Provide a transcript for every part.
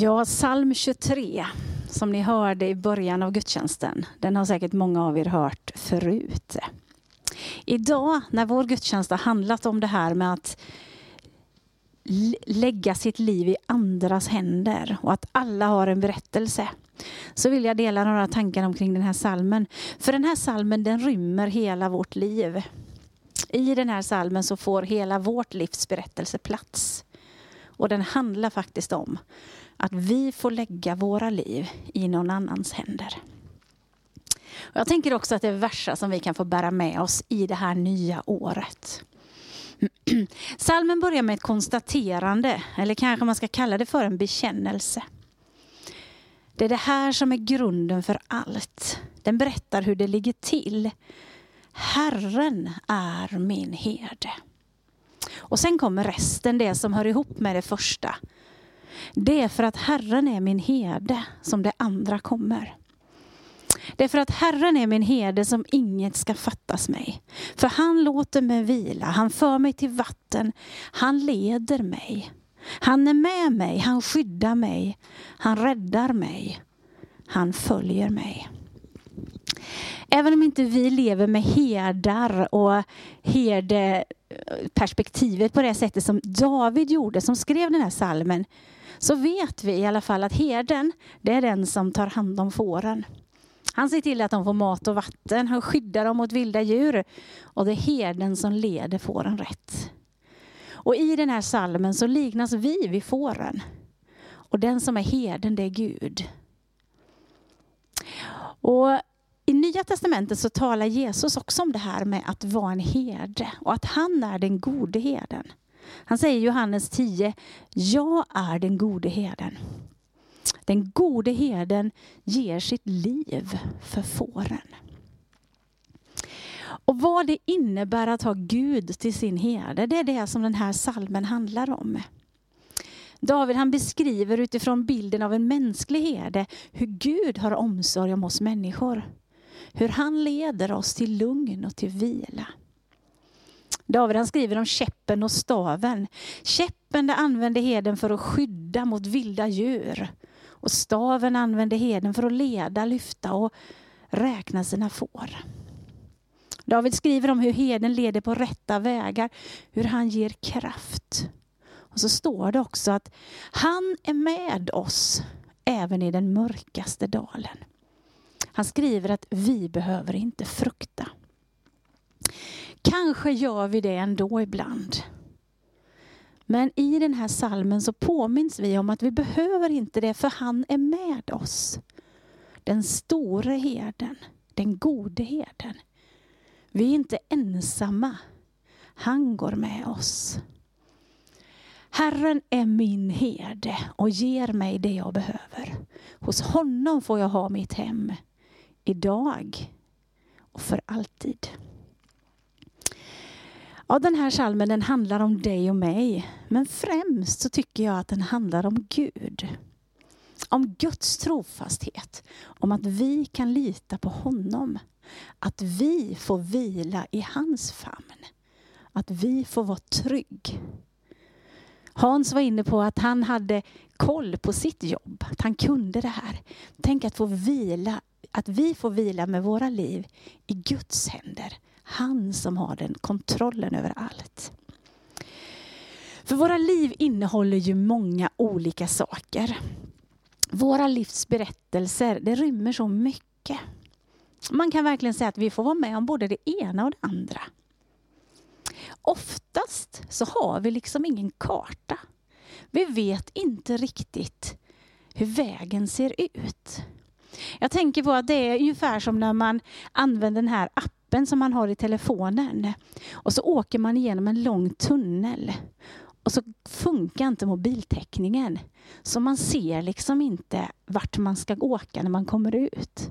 Ja, psalm 23 som ni hörde i början av gudstjänsten, den har säkert många av er hört förut. Idag när vår gudstjänst har handlat om det här med att lägga sitt liv i andras händer och att alla har en berättelse så vill jag dela några tankar omkring den här salmen. För den här salmen den rymmer hela vårt liv. I den här salmen så får hela vårt livs berättelse plats. Och den handlar faktiskt om att vi får lägga våra liv i någon annans händer. Och jag tänker också att det är verser som vi kan få bära med oss i det här nya året. Salmen börjar med ett konstaterande, eller kanske man ska kalla det för en bekännelse. Det är det här som är grunden för allt. Den berättar hur det ligger till. Herren är min herde. Och sen kommer resten, det som hör ihop med det första. Det är för att Herren är min herde som det andra kommer. Det är för att Herren är min herde som inget ska fattas mig. För han låter mig vila, han för mig till vatten, han leder mig. Han är med mig, han skyddar mig, han räddar mig, han följer mig. Även om inte vi lever med herdar och herde, perspektivet på det sättet som David gjorde, som skrev den här salmen, så vet vi i alla fall att herden, det är den som tar hand om fåren. Han ser till att de får mat och vatten, han skyddar dem mot vilda djur och det är herden som leder fåren rätt. Och i den här salmen så liknas vi vid fåren. Och den som är herden, det är Gud. Och Nya Testamentet så talar Jesus också om det här med att vara en herde och att han är den gode herden. Han säger i Johannes 10, jag är den gode herden. Den gode herden ger sitt liv för fåren. Och vad det innebär att ha Gud till sin herde, det är det som den här salmen handlar om. David han beskriver utifrån bilden av en mänsklig herde hur Gud har omsorg om oss människor. Hur han leder oss till lugn och till vila. David han skriver om käppen och staven. Käppen använde heden för att skydda mot vilda djur. Och staven använde heden för att leda, lyfta och räkna sina får. David skriver om hur heden leder på rätta vägar, hur han ger kraft. Och så står det också att han är med oss även i den mörkaste dalen. Han skriver att vi behöver inte frukta. Kanske gör vi det ändå ibland. Men i den här salmen så påminns vi om att vi behöver inte det för han är med oss. Den store herden, den gode herden. Vi är inte ensamma. Han går med oss. Herren är min herde och ger mig det jag behöver. Hos honom får jag ha mitt hem idag och för alltid. Ja, den här salmen den handlar om dig och mig. Men främst så tycker jag att den handlar om Gud. Om Guds trofasthet. Om att vi kan lita på honom. Att vi får vila i hans famn. Att vi får vara trygg. Hans var inne på att han hade koll på sitt jobb. Att han kunde det här. Tänk att få vila, att vi får vila med våra liv i Guds händer. Han som har den kontrollen över allt. För våra liv innehåller ju många olika saker. Våra livs berättelser, det rymmer så mycket. Man kan verkligen säga att vi får vara med om både det ena och det andra. Oftast så har vi liksom ingen karta. Vi vet inte riktigt hur vägen ser ut. Jag tänker på att det är ungefär som när man använder den här appen som man har i telefonen. Och så åker man igenom en lång tunnel. Och så funkar inte mobiltäckningen. Så man ser liksom inte vart man ska åka när man kommer ut.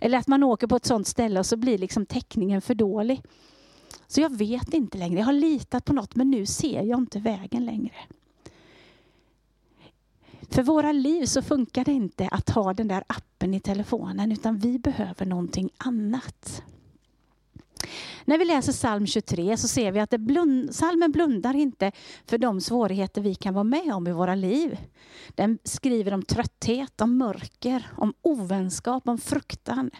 Eller att man åker på ett sånt ställe och så blir liksom täckningen för dålig. Så jag vet inte längre. Jag har litat på något men nu ser jag inte vägen längre. För våra liv så funkar det inte att ha den där appen i telefonen utan vi behöver någonting annat. När vi läser psalm 23 så ser vi att det blund, psalmen blundar inte för de svårigheter vi kan vara med om i våra liv. Den skriver om trötthet, om mörker, om ovänskap, om fruktan.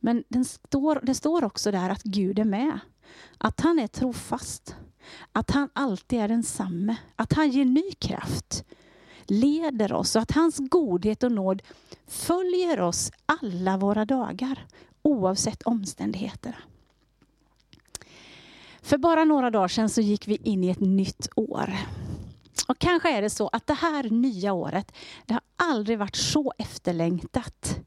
Men den står, det står också där att Gud är med. Att han är trofast. Att han alltid är densamme. Att han ger ny kraft. Leder oss och att hans godhet och nåd följer oss alla våra dagar. Oavsett omständigheterna. För bara några dagar sedan så gick vi in i ett nytt år. Och kanske är det så att det här nya året, det har aldrig varit så efterlängtat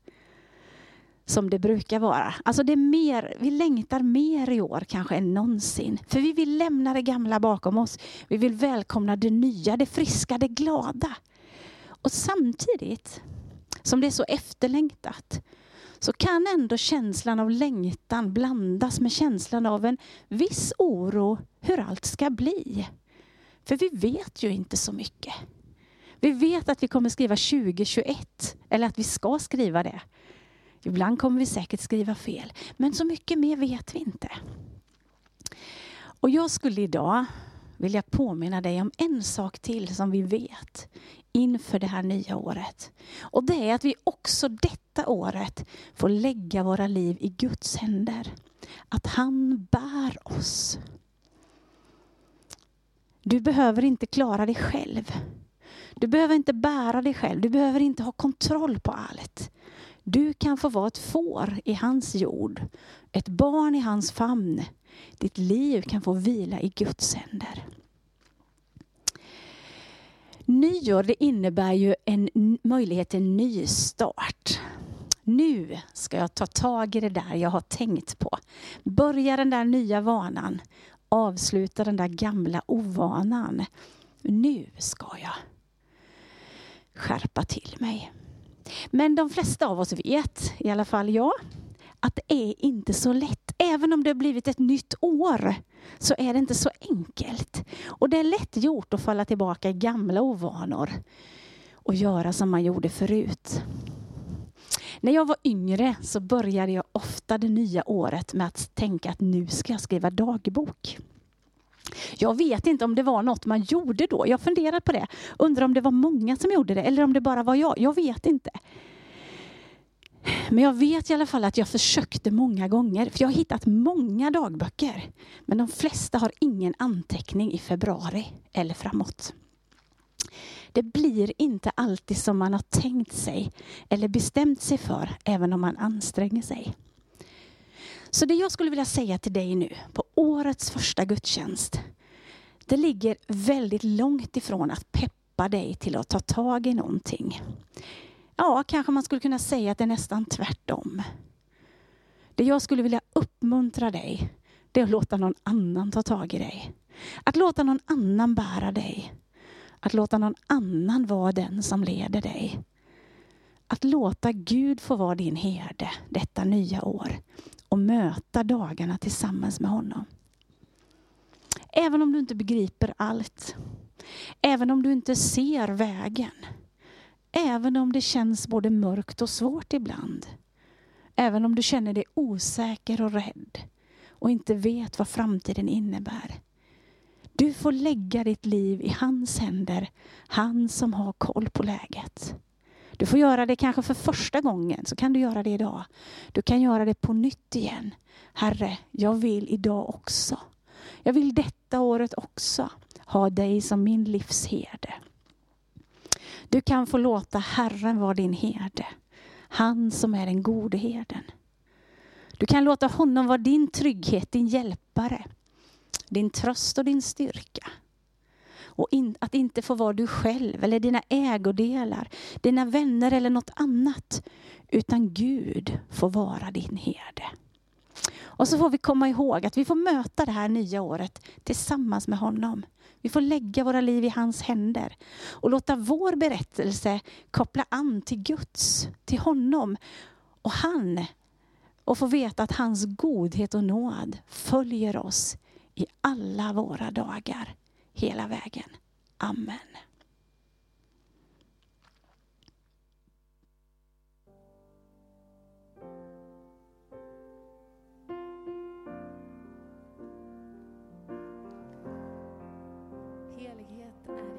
som det brukar vara. Alltså det är mer, vi längtar mer i år kanske än någonsin. För vi vill lämna det gamla bakom oss. Vi vill välkomna det nya, det friska, det glada. Och samtidigt som det är så efterlängtat så kan ändå känslan av längtan blandas med känslan av en viss oro hur allt ska bli. För vi vet ju inte så mycket. Vi vet att vi kommer skriva 2021, eller att vi ska skriva det. Ibland kommer vi säkert skriva fel, men så mycket mer vet vi inte. Och jag skulle idag vilja påminna dig om en sak till som vi vet inför det här nya året. Och det är att vi också detta året får lägga våra liv i Guds händer. Att han bär oss. Du behöver inte klara dig själv. Du behöver inte bära dig själv. Du behöver inte ha kontroll på allt. Du kan få vara ett får i hans jord, ett barn i hans famn. Ditt liv kan få vila i Guds händer. Nyår det innebär ju en möjlighet till en ny start. Nu ska jag ta tag i det där jag har tänkt på. Börja den där nya vanan. Avsluta den där gamla ovanan. Nu ska jag skärpa till mig. Men de flesta av oss vet, i alla fall jag, att det är inte så lätt. Även om det har blivit ett nytt år så är det inte så enkelt. Och det är lätt gjort att falla tillbaka i gamla ovanor och göra som man gjorde förut. När jag var yngre så började jag ofta det nya året med att tänka att nu ska jag skriva dagbok. Jag vet inte om det var något man gjorde då. Jag funderar på det. Undrar om det var många som gjorde det eller om det bara var jag. Jag vet inte. Men jag vet i alla fall att jag försökte många gånger. För jag har hittat många dagböcker. Men de flesta har ingen anteckning i februari eller framåt. Det blir inte alltid som man har tänkt sig eller bestämt sig för, även om man anstränger sig. Så det jag skulle vilja säga till dig nu på årets första gudstjänst, det ligger väldigt långt ifrån att peppa dig till att ta tag i någonting. Ja, kanske man skulle kunna säga att det är nästan tvärtom. Det jag skulle vilja uppmuntra dig, det är att låta någon annan ta tag i dig. Att låta någon annan bära dig. Att låta någon annan vara den som leder dig. Att låta Gud få vara din herde detta nya år och möta dagarna tillsammans med honom. Även om du inte begriper allt. Även om du inte ser vägen. Även om det känns både mörkt och svårt ibland. Även om du känner dig osäker och rädd och inte vet vad framtiden innebär. Du får lägga ditt liv i hans händer, han som har koll på läget. Du får göra det kanske för första gången, så kan du göra det idag. Du kan göra det på nytt igen. Herre, jag vill idag också. Jag vill detta året också ha dig som min livsherde. Du kan få låta Herren vara din herde. Han som är den gode herden. Du kan låta honom vara din trygghet, din hjälpare, din tröst och din styrka. Och in, att inte få vara du själv eller dina ägodelar, dina vänner eller något annat. Utan Gud får vara din herde. Och så får vi komma ihåg att vi får möta det här nya året tillsammans med honom. Vi får lägga våra liv i hans händer och låta vår berättelse koppla an till Guds, till honom och han. Och få veta att hans godhet och nåd följer oss i alla våra dagar hela vägen. Amen.